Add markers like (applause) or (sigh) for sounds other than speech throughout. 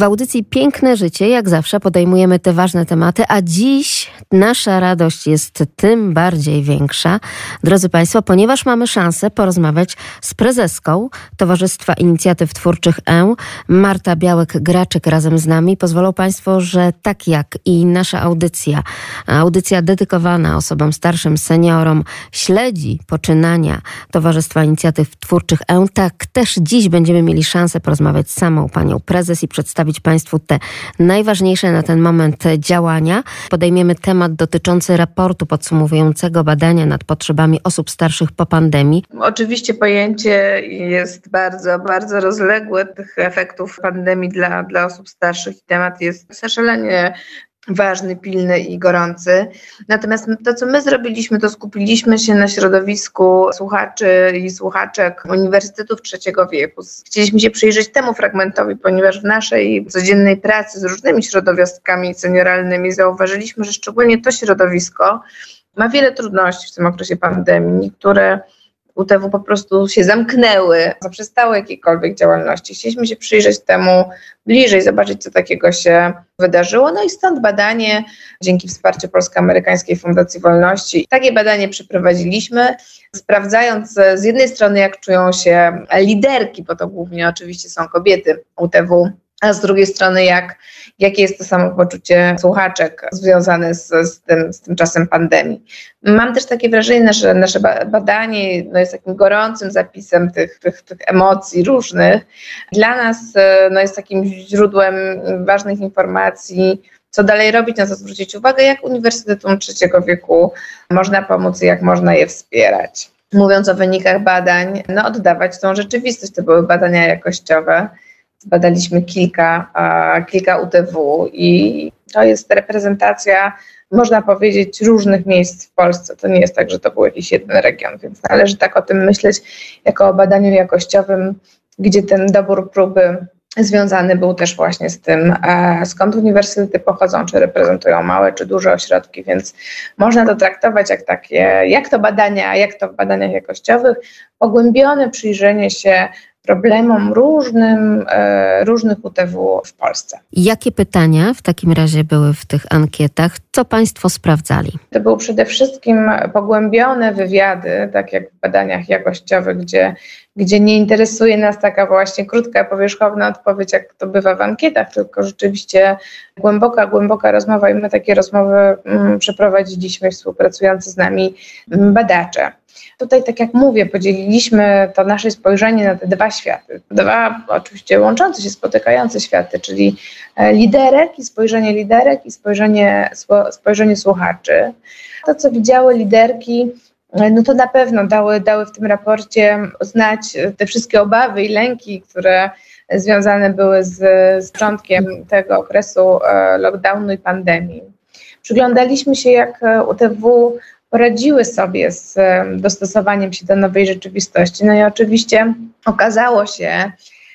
W audycji Piękne Życie, jak zawsze, podejmujemy te ważne tematy, a dziś nasza radość jest tym bardziej większa, drodzy Państwo, ponieważ mamy szansę porozmawiać z prezeską Towarzystwa Inicjatyw Twórczych E, Marta Białek-Graczyk razem z nami. Pozwolą Państwo, że tak jak i nasza audycja, audycja dedykowana osobom starszym, seniorom, śledzi poczynania Towarzystwa Inicjatyw Twórczych E, tak też dziś będziemy mieli szansę porozmawiać z samą Panią Prezes i przedstawić przedstawić Państwu te najważniejsze na ten moment działania. Podejmiemy temat dotyczący raportu podsumowującego badania nad potrzebami osób starszych po pandemii. Oczywiście pojęcie jest bardzo, bardzo rozległe tych efektów pandemii dla, dla osób starszych i temat jest zaszalenie ważny, pilny i gorący. Natomiast to, co my zrobiliśmy, to skupiliśmy się na środowisku słuchaczy i słuchaczek Uniwersytetów Trzeciego Wieku. Chcieliśmy się przyjrzeć temu fragmentowi, ponieważ w naszej codziennej pracy z różnymi środowiskami senioralnymi zauważyliśmy, że szczególnie to środowisko ma wiele trudności w tym okresie pandemii, które UTW po prostu się zamknęły, zaprzestały jakiejkolwiek działalności. Chcieliśmy się przyjrzeć temu bliżej, zobaczyć, co takiego się wydarzyło. No i stąd badanie, dzięki wsparciu Polsko-Amerykańskiej Fundacji Wolności. Takie badanie przeprowadziliśmy, sprawdzając z jednej strony, jak czują się liderki, bo to głównie oczywiście są kobiety UTW, a z drugiej strony, jak, jakie jest to samopoczucie słuchaczek związane z, z, tym, z tym czasem pandemii. Mam też takie wrażenie, że nasze badanie no, jest takim gorącym zapisem tych, tych, tych emocji różnych. Dla nas no, jest takim źródłem ważnych informacji, co dalej robić, na co zwrócić uwagę, jak Uniwersytetom Trzeciego Wieku można pomóc i jak można je wspierać. Mówiąc o wynikach badań, no oddawać tą rzeczywistość. To były badania jakościowe Zbadaliśmy kilka, kilka UTW i to jest reprezentacja, można powiedzieć, różnych miejsc w Polsce. To nie jest tak, że to był jakiś jeden region, więc należy tak o tym myśleć jako o badaniu jakościowym, gdzie ten dobór próby związany był też właśnie z tym, skąd uniwersytety pochodzą, czy reprezentują małe, czy duże ośrodki, więc można to traktować jak takie, jak to badania, jak to w badaniach jakościowych, pogłębione przyjrzenie się problemom różnym, e, różnych UTW w Polsce. Jakie pytania w takim razie były w tych ankietach? Co Państwo sprawdzali? To były przede wszystkim pogłębione wywiady, tak jak w badaniach jakościowych, gdzie, gdzie nie interesuje nas taka właśnie krótka, powierzchowna odpowiedź, jak to bywa w ankietach, tylko rzeczywiście głęboka, głęboka rozmowa i my takie rozmowy mm, przeprowadziliśmy współpracujący z nami badacze. Tutaj, tak jak mówię, podzieliliśmy to nasze spojrzenie na te dwa światy. Dwa oczywiście łączące się, spotykające światy, czyli e, liderek i spojrzenie liderek i spojrzenie, spojrzenie słuchaczy. To, co widziały liderki, no to na pewno dały, dały w tym raporcie znać te wszystkie obawy i lęki, które związane były z, z początkiem tego okresu e, lockdownu i pandemii. Przyglądaliśmy się, jak UTW poradziły sobie z dostosowaniem się do nowej rzeczywistości. No i oczywiście okazało się,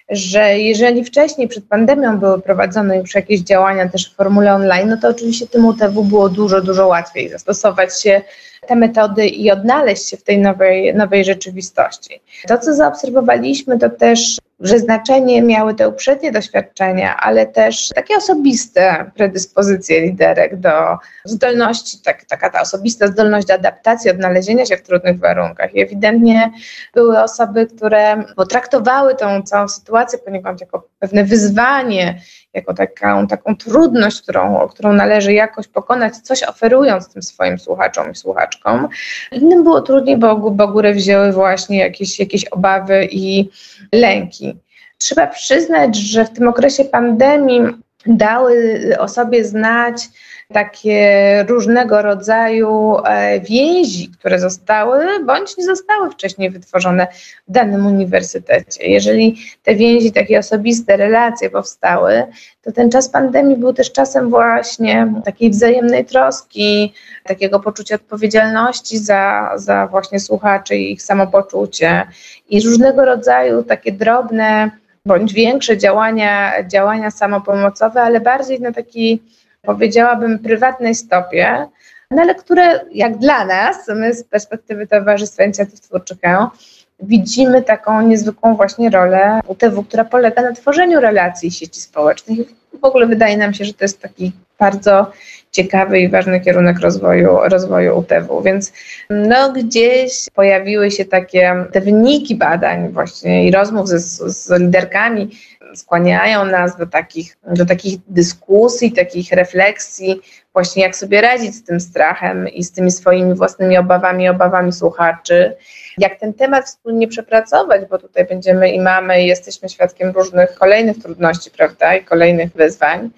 że jeżeli wcześniej przed pandemią były prowadzone już jakieś działania też w formule online, no to oczywiście tym UTW było dużo, dużo łatwiej zastosować się te metody i odnaleźć się w tej nowej, nowej rzeczywistości. To, co zaobserwowaliśmy, to też że znaczenie miały te uprzednie doświadczenia, ale też takie osobiste predyspozycje liderek do zdolności, tak, taka ta osobista zdolność do adaptacji, odnalezienia się w trudnych warunkach. I ewidentnie były osoby, które potraktowały tą całą sytuację poniekąd jako pewne wyzwanie, jako taką, taką trudność, którą, którą należy jakoś pokonać, coś oferując tym swoim słuchaczom i słuchaczkom. Innym było trudniej, bo, bo górę wzięły właśnie jakieś, jakieś obawy i lęki. Trzeba przyznać, że w tym okresie pandemii dały o sobie znać takie różnego rodzaju e, więzi, które zostały bądź nie zostały wcześniej wytworzone w danym uniwersytecie. Jeżeli te więzi, takie osobiste relacje powstały, to ten czas pandemii był też czasem właśnie takiej wzajemnej troski, takiego poczucia odpowiedzialności za, za właśnie słuchaczy i ich samopoczucie i różnego rodzaju takie drobne bądź większe działania, działania samopomocowe, ale bardziej na taki powiedziałabym, prywatnej stopie, no ale które jak dla nas, my z perspektywy Towarzystwa Inicjatyw Twórczych, widzimy taką niezwykłą właśnie rolę UTW, która polega na tworzeniu relacji sieci społecznych. W ogóle wydaje nam się, że to jest taki bardzo ciekawy i ważny kierunek rozwoju, rozwoju UTW, więc no gdzieś pojawiły się takie te wyniki badań właśnie i rozmów ze, z liderkami skłaniają nas do takich, do takich dyskusji, takich refleksji, właśnie jak sobie radzić z tym strachem i z tymi swoimi własnymi obawami, obawami słuchaczy, jak ten temat wspólnie przepracować, bo tutaj będziemy i mamy, i jesteśmy świadkiem różnych kolejnych trudności, prawda, i kolejnych wyzwań.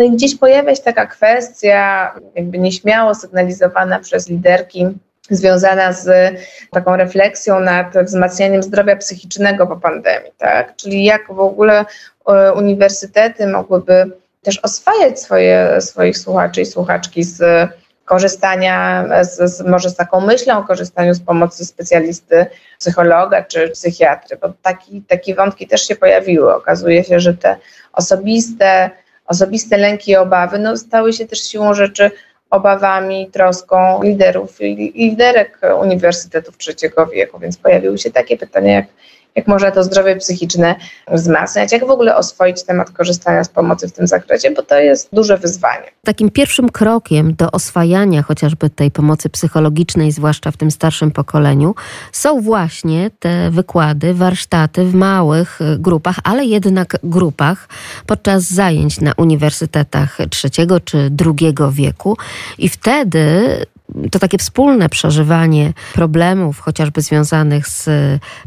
No i gdzieś pojawia się taka kwestia, jakby nieśmiało sygnalizowana przez liderki, związana z taką refleksją nad wzmacnianiem zdrowia psychicznego po pandemii, tak? Czyli jak w ogóle e, uniwersytety mogłyby też oswajać swoje, swoich słuchaczy i słuchaczki z korzystania z, z, może z taką myślą o korzystaniu z pomocy specjalisty, psychologa czy psychiatry, bo taki, takie wątki też się pojawiły. Okazuje się, że te osobiste, osobiste lęki i obawy no, stały się też siłą rzeczy obawami, troską liderów i liderek uniwersytetów trzeciego wieku, więc pojawiły się takie pytania jak jak można to zdrowie psychiczne wzmacniać, jak w ogóle oswoić temat korzystania z pomocy w tym zakresie, bo to jest duże wyzwanie. Takim pierwszym krokiem do oswajania chociażby tej pomocy psychologicznej, zwłaszcza w tym starszym pokoleniu, są właśnie te wykłady, warsztaty w małych y, grupach, ale jednak grupach podczas zajęć na uniwersytetach trzeciego czy drugiego wieku. I wtedy to takie wspólne przeżywanie problemów, chociażby związanych z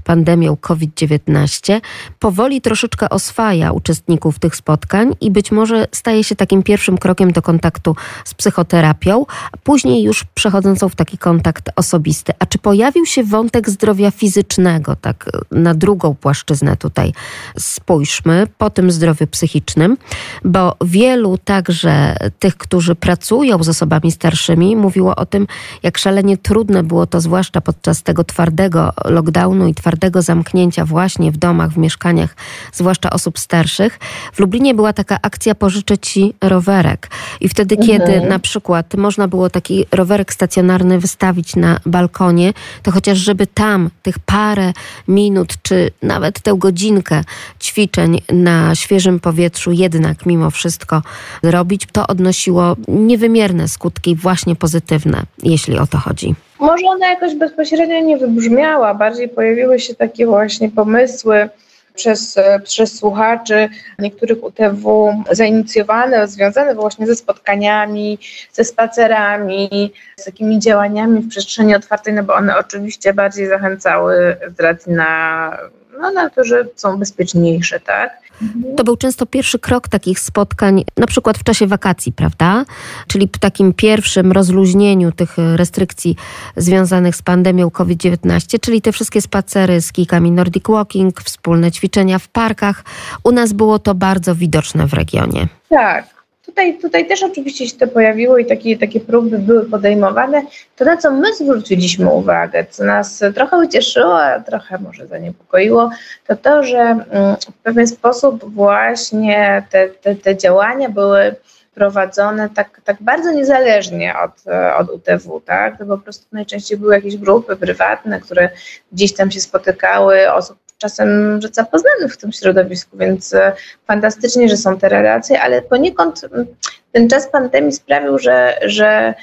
pandemią COVID-19, powoli troszeczkę oswaja uczestników tych spotkań i być może staje się takim pierwszym krokiem do kontaktu z psychoterapią, a później już przechodzącą w taki kontakt osobisty. A czy pojawił się wątek zdrowia fizycznego, tak na drugą płaszczyznę tutaj spójrzmy, po tym zdrowiu psychicznym, bo wielu także tych, którzy pracują z osobami starszymi, mówiło o tym, jak szalenie trudne było to, zwłaszcza podczas tego twardego lockdownu i twardego zamknięcia właśnie w domach, w mieszkaniach, zwłaszcza osób starszych. W Lublinie była taka akcja Pożyczę Ci rowerek. I wtedy, mhm. kiedy na przykład można było taki rowerek stacjonarny wystawić na balkonie, to chociaż żeby tam tych parę minut, czy nawet tę godzinkę ćwiczeń na świeżym powietrzu jednak mimo wszystko zrobić, to odnosiło niewymierne skutki właśnie pozytywne jeśli o to chodzi? Może ona jakoś bezpośrednio nie wybrzmiała, bardziej pojawiły się takie właśnie pomysły przez, przez słuchaczy niektórych UTW zainicjowane, związane właśnie ze spotkaniami, ze spacerami, z takimi działaniami w przestrzeni otwartej, no bo one oczywiście bardziej zachęcały z racji na, no, na to, że są bezpieczniejsze, tak? To był często pierwszy krok takich spotkań, na przykład w czasie wakacji, prawda? Czyli w takim pierwszym rozluźnieniu tych restrykcji związanych z pandemią COVID-19, czyli te wszystkie spacery z kijkami Nordic Walking, wspólne ćwiczenia w parkach. U nas było to bardzo widoczne w regionie. Tak, Tutaj, tutaj też oczywiście się to pojawiło i takie, takie próby były podejmowane. To, na co my zwróciliśmy uwagę, co nas trochę ucieszyło, a trochę może zaniepokoiło, to to, że mm, w pewien sposób właśnie te, te, te działania były prowadzone tak, tak bardzo niezależnie od, od UTW, tak? To po prostu najczęściej były jakieś grupy prywatne, które gdzieś tam się spotykały, osób czasem rzecz zapoznanych w tym środowisku, więc e, fantastycznie, że są te relacje, ale poniekąd ten czas pandemii sprawił, że, że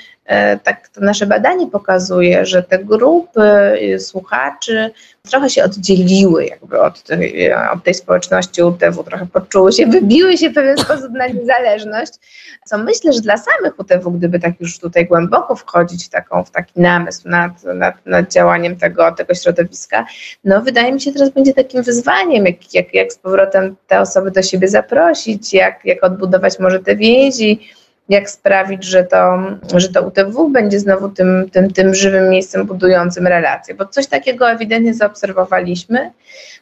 tak to nasze badanie pokazuje, że te grupy y, słuchaczy trochę się oddzieliły jakby od tej, od tej społeczności UTW, trochę poczuły się, wybiły się w pewien sposób na niezależność, co myślę, że dla samych UTW, gdyby tak już tutaj głęboko wchodzić w, taką, w taki namysł nad, nad, nad działaniem tego, tego środowiska, no wydaje mi się teraz będzie takim wyzwaniem, jak, jak, jak z powrotem te osoby do siebie zaprosić, jak, jak odbudować może te więzi, jak sprawić, że to, że to UTW będzie znowu tym, tym, tym żywym miejscem budującym relacje, bo coś takiego ewidentnie zaobserwowaliśmy.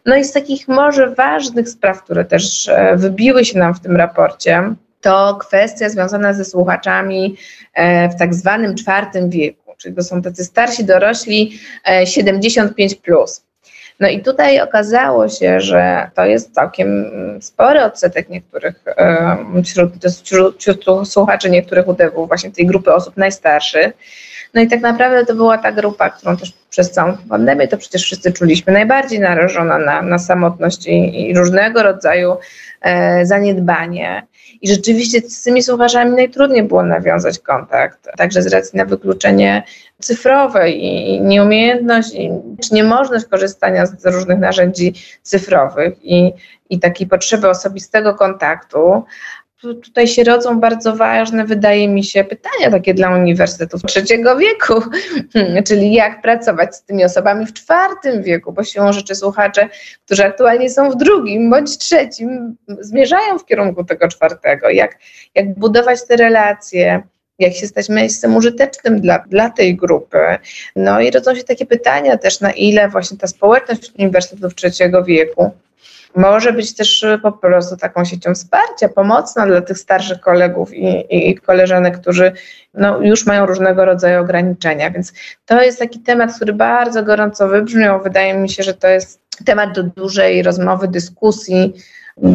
No i z takich może ważnych spraw, które też e, wybiły się nam w tym raporcie, to kwestia związana ze słuchaczami e, w tak zwanym czwartym wieku, czyli to są tacy starsi dorośli 75 e, plus. No i tutaj okazało się, że to jest całkiem spory odsetek niektórych, wśród, wśród, wśród słuchaczy niektórych UTW, właśnie tej grupy osób najstarszych. No i tak naprawdę to była ta grupa, którą też przez całą pandemię to przecież wszyscy czuliśmy najbardziej narażona na, na samotność i, i różnego rodzaju e, zaniedbanie. I rzeczywiście z tymi słuchaczami najtrudniej było nawiązać kontakt, także z racji na wykluczenie cyfrowe i nieumiejętność, i, czy niemożność korzystania z różnych narzędzi cyfrowych i, i takiej potrzeby osobistego kontaktu, tutaj się rodzą bardzo ważne, wydaje mi się, pytania takie dla uniwersytetów trzeciego wieku, (laughs) czyli jak pracować z tymi osobami w czwartym wieku, bo siłą rzeczy słuchacze, którzy aktualnie są w drugim bądź trzecim, zmierzają w kierunku tego czwartego, jak, jak budować te relacje, jak się stać miejscem użytecznym dla, dla tej grupy. No i rodzą się takie pytania też, na ile właśnie ta społeczność uniwersytetów trzeciego wieku może być też e, po prostu taką siecią wsparcia, pomocna dla tych starszych kolegów i, i koleżanek, którzy no, już mają różnego rodzaju ograniczenia. Więc to jest taki temat, który bardzo gorąco wybrzmiał. Wydaje mi się, że to jest temat do dużej rozmowy, dyskusji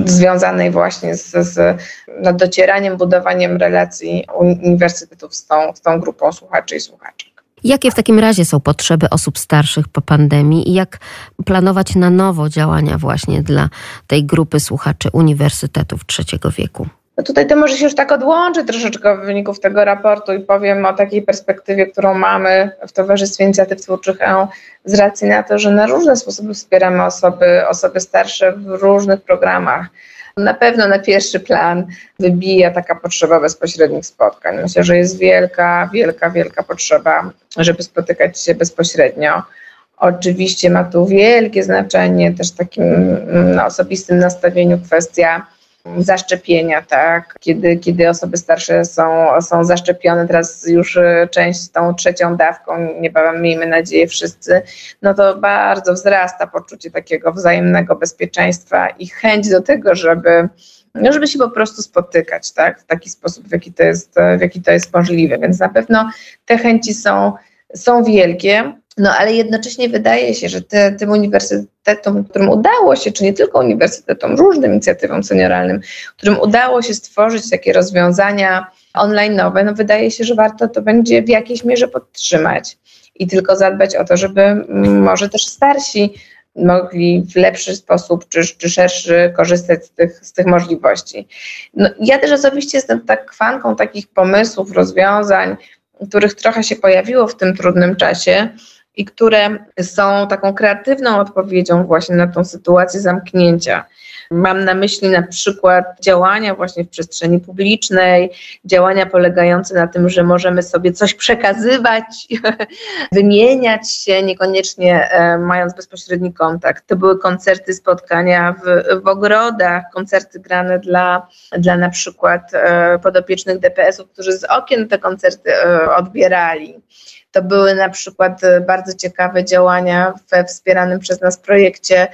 związanej właśnie z, z no, docieraniem, budowaniem relacji uniwersytetów z tą, z tą grupą słuchaczy i słuchaczy. Jakie w takim razie są potrzeby osób starszych po pandemii i jak planować na nowo działania właśnie dla tej grupy słuchaczy uniwersytetów trzeciego wieku? No tutaj to może się już tak odłączy troszeczkę w wyników tego raportu i powiem o takiej perspektywie, którą mamy w Towarzystwie Inicjatyw Twórczych E z racji na to, że na różne sposoby wspieramy osoby, osoby starsze w różnych programach. Na pewno na pierwszy plan wybija taka potrzeba bezpośrednich spotkań. Myślę, że jest wielka, wielka, wielka potrzeba, żeby spotykać się bezpośrednio. Oczywiście ma tu wielkie znaczenie też takim mm, osobistym nastawieniu kwestia zaszczepienia, tak? Kiedy, kiedy osoby starsze są, są zaszczepione, teraz już e, część tą trzecią dawką, niebawem miejmy nadzieję wszyscy, no to bardzo wzrasta poczucie takiego wzajemnego bezpieczeństwa i chęć do tego, żeby no, żeby się po prostu spotykać, tak? W taki sposób, w jaki to jest, w jaki to jest możliwe. Więc na pewno te chęci są, są wielkie. No ale jednocześnie wydaje się, że te, tym uniwersytetom, którym udało się, czy nie tylko uniwersytetom, różnym inicjatywom senioralnym, którym udało się stworzyć takie rozwiązania online'owe, no wydaje się, że warto to będzie w jakiejś mierze podtrzymać i tylko zadbać o to, żeby może też starsi mogli w lepszy sposób czy, czy szerszy korzystać z tych, z tych możliwości. No, ja też osobiście jestem tak fanką takich pomysłów, rozwiązań, których trochę się pojawiło w tym trudnym czasie, i które są taką kreatywną odpowiedzią właśnie na tą sytuację zamknięcia. Mam na myśli na przykład działania właśnie w przestrzeni publicznej, działania polegające na tym, że możemy sobie coś przekazywać, (laughs) wymieniać się, niekoniecznie e, mając bezpośredni kontakt. To były koncerty, spotkania w, w ogrodach, koncerty grane dla, dla na przykład e, podopiecznych DPS-ów, którzy z okien te koncerty e, odbierali. To były na przykład e, bardzo ciekawe działania we wspieranym przez nas projekcie,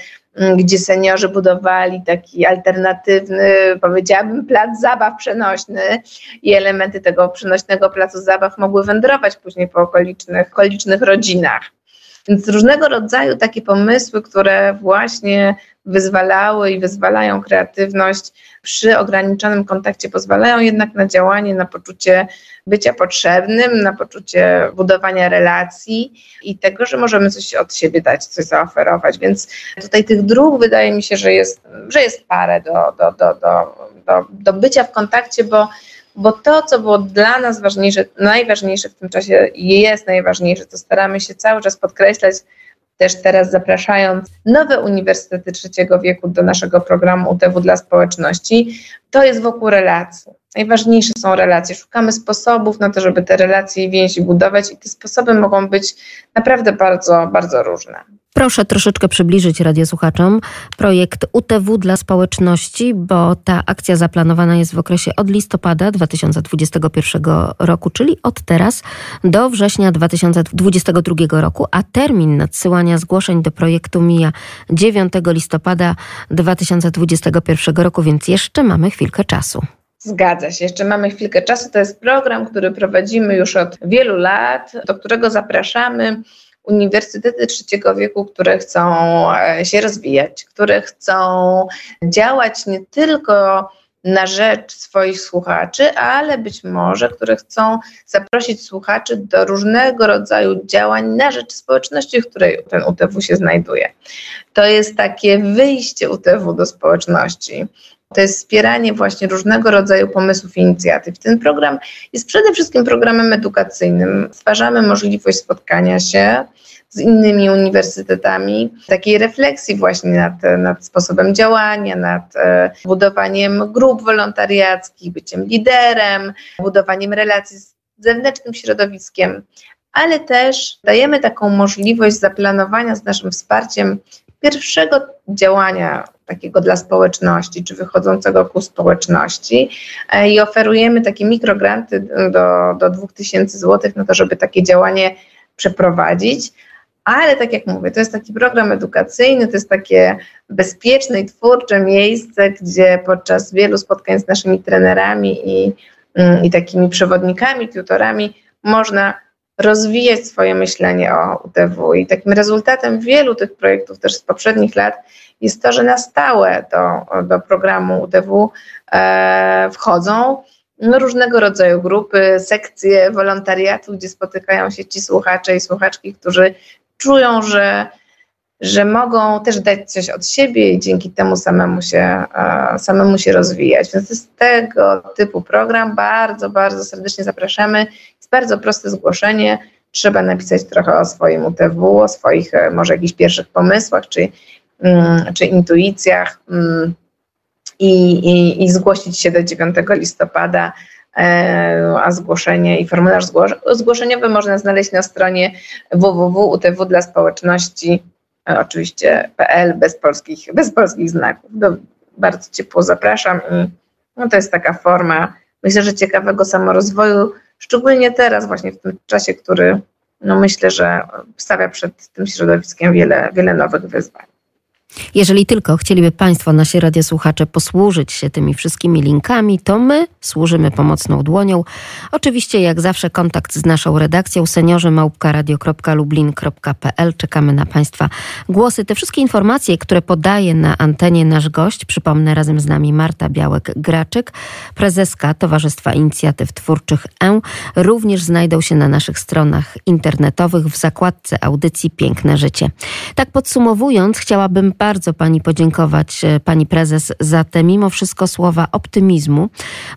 gdzie seniorzy budowali taki alternatywny, powiedziałabym, plac zabaw przenośny i elementy tego przenośnego placu zabaw mogły wędrować później po okolicznych, okolicznych rodzinach. Więc różnego rodzaju takie pomysły, które właśnie wyzwalały i wyzwalają kreatywność przy ograniczonym kontakcie, pozwalają jednak na działanie, na poczucie bycia potrzebnym, na poczucie budowania relacji i tego, że możemy coś od siebie dać, coś zaoferować. Więc tutaj tych dróg wydaje mi się, że jest, że jest parę do, do, do, do, do, do bycia w kontakcie, bo bo to, co było dla nas ważniejsze, najważniejsze w tym czasie jest najważniejsze, to staramy się cały czas podkreślać, też teraz zapraszając nowe uniwersytety trzeciego wieku do naszego programu UTW dla społeczności, to jest wokół relacji. Najważniejsze są relacje. Szukamy sposobów na to, żeby te relacje i więzi budować, i te sposoby mogą być naprawdę bardzo, bardzo różne. Proszę troszeczkę przybliżyć radiosłuchaczom projekt UTW dla społeczności, bo ta akcja zaplanowana jest w okresie od listopada 2021 roku, czyli od teraz do września 2022 roku, a termin nadsyłania zgłoszeń do projektu mija 9 listopada 2021 roku, więc jeszcze mamy chwilkę czasu. Zgadza się, jeszcze mamy chwilkę czasu. To jest program, który prowadzimy już od wielu lat, do którego zapraszamy uniwersytety trzeciego wieku, które chcą e, się rozwijać, które chcą działać nie tylko na rzecz swoich słuchaczy, ale być może, które chcą zaprosić słuchaczy do różnego rodzaju działań na rzecz społeczności, w której ten UTW się znajduje. To jest takie wyjście UTW do społeczności. To jest wspieranie właśnie różnego rodzaju pomysłów i inicjatyw. Ten program jest przede wszystkim programem edukacyjnym. Stwarzamy możliwość spotkania się z innymi uniwersytetami, takiej refleksji właśnie nad, nad sposobem działania, nad e, budowaniem grup wolontariackich, byciem liderem, budowaniem relacji z zewnętrznym środowiskiem, ale też dajemy taką możliwość zaplanowania z naszym wsparciem pierwszego działania takiego dla społeczności, czy wychodzącego ku społeczności e, i oferujemy takie mikrogranty do, do 2000 zł na to, żeby takie działanie przeprowadzić. Ale tak jak mówię, to jest taki program edukacyjny, to jest takie bezpieczne i twórcze miejsce, gdzie podczas wielu spotkań z naszymi trenerami i, mm, i takimi przewodnikami, tutorami można rozwijać swoje myślenie o UTW. I takim rezultatem wielu tych projektów też z poprzednich lat jest to, że na stałe do, do programu UTW e, wchodzą no, różnego rodzaju grupy, sekcje wolontariatu, gdzie spotykają się ci słuchacze i słuchaczki, którzy czują, że, że mogą też dać coś od siebie i dzięki temu samemu się, e, samemu się rozwijać. Więc jest tego typu program. Bardzo, bardzo serdecznie zapraszamy. Bardzo proste zgłoszenie. Trzeba napisać trochę o swoim UTW, o swoich e, może jakichś pierwszych pomysłach czy, mm, czy intuicjach mm, i, i, i zgłosić się do 9 listopada E, a zgłoszenie i formularz zgłoszeniowy można znaleźć na stronie www.utw dla społeczności, e, oczywiście PL bez polskich, bez polskich znaków. Bardzo ciepło zapraszam i no to jest taka forma, myślę, że ciekawego samorozwoju, szczególnie teraz właśnie w tym czasie, który no myślę, że stawia przed tym środowiskiem wiele, wiele nowych wyzwań. Jeżeli tylko chcieliby Państwo, nasi radiosłuchacze, posłużyć się tymi wszystkimi linkami, to my służymy pomocną dłonią. Oczywiście, jak zawsze, kontakt z naszą redakcją seniorzymałpka.radio.lublin.pl. Czekamy na Państwa głosy. Te wszystkie informacje, które podaje na antenie nasz gość, przypomnę razem z nami Marta Białek-Graczyk, prezeska Towarzystwa Inicjatyw Twórczych E, również znajdą się na naszych stronach internetowych w zakładce audycji Piękne Życie. Tak podsumowując, chciałabym bardzo Pani podziękować, e, Pani Prezes, za te mimo wszystko słowa optymizmu,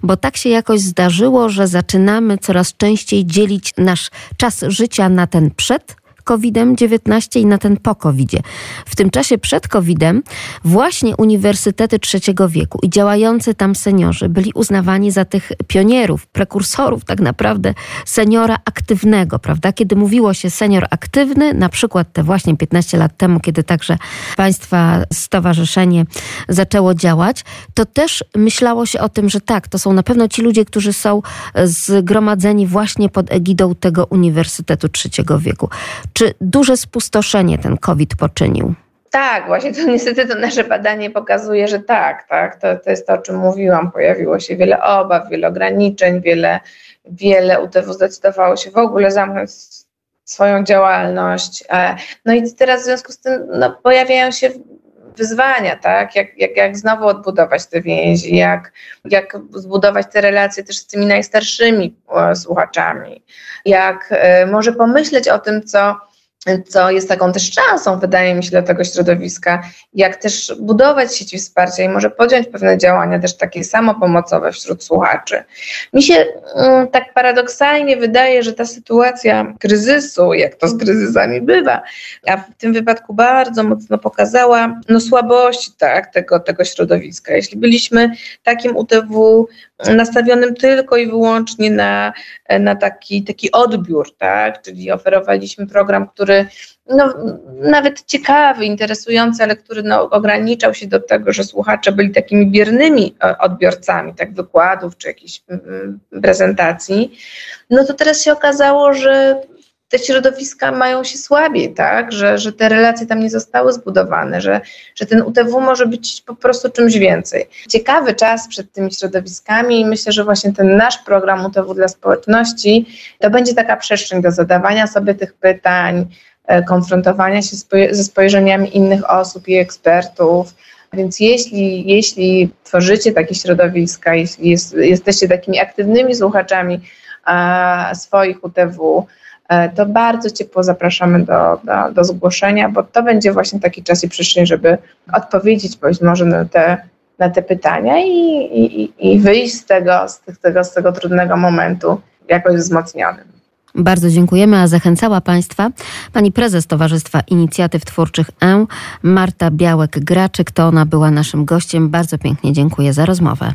bo tak się jakoś zdarzyło, że zaczynamy coraz częściej dzielić nasz czas życia na ten przed COVID-19 i na ten po covid -zie. W tym czasie przed COVID-em właśnie uniwersytety trzeciego wieku i działający tam seniorzy byli uznawani za tych pionierów, prekursorów tak naprawdę seniora aktywnego, prawda? Kiedy mówiło się senior aktywny, na przykład te właśnie 15 lat temu, kiedy także Państwa Stowarzyszenie zaczęło działać, to też myślało się o tym, że tak, to są na pewno ci ludzie, którzy są zgromadzeni właśnie pod egidą tego Uniwersytetu Trzeciego Wieku. Czy duże spustoszenie ten COVID poczynił? Tak, właśnie to (laughs) niestety to nasze badanie pokazuje, że tak, tak. To, to jest to, o czym mówiłam. Pojawiło się wiele obaw, wiele ograniczeń, wiele, wiele UTW zdecydowało się w ogóle zamknąć swoją działalność. E, no i teraz w związku z tym no, pojawiają się wyzwania, tak? Jak, jak, jak znowu odbudować te więzi, jak, jak zbudować te relacje też z tymi najstarszymi e, słuchaczami, jak e, może pomyśleć o tym, co co jest taką też szansą, wydaje mi się, dla tego środowiska, jak też budować sieci wsparcia i może podjąć pewne działania też takie samopomocowe wśród słuchaczy. Mi się mm, tak paradoksalnie wydaje, że ta sytuacja kryzysu, jak to z kryzysami bywa, a w tym wypadku bardzo mocno pokazała no, słabości tak, tego, tego środowiska. Jeśli byliśmy takim UTW nastawionym tylko i wyłącznie na, na taki, taki odbiór, tak? czyli oferowaliśmy program, który no, nawet ciekawy, interesujący, ale który no, ograniczał się do tego, że słuchacze byli takimi biernymi e, odbiorcami tak, wykładów czy jakichś mm, mm, prezentacji, no to teraz się okazało, że te środowiska mają się słabiej, tak? że, że te relacje tam nie zostały zbudowane, że, że ten UTW może być po prostu czymś więcej. Ciekawy czas przed tymi środowiskami i myślę, że właśnie ten nasz program UTW dla społeczności to będzie taka przestrzeń do zadawania sobie tych pytań, e, konfrontowania się ze spojrzeniami innych osób i ekspertów, Więc jeśli, jeśli tworzycie takie środowiska, jeśli jest, jesteście takimi aktywnymi słuchaczami e, swoich UTW, to bardzo ciepło zapraszamy do, do, do zgłoszenia, bo to będzie właśnie taki czas i przestrzeń, żeby odpowiedzieć być może na te, na te pytania i, i, i wyjść z tego, z, tego, z tego trudnego momentu jakoś wzmocnionym. Bardzo dziękujemy, a zachęcała Państwa pani prezes Towarzystwa Inicjatyw Twórczych E, Marta Białek-Graczyk. To ona była naszym gościem. Bardzo pięknie dziękuję za rozmowę.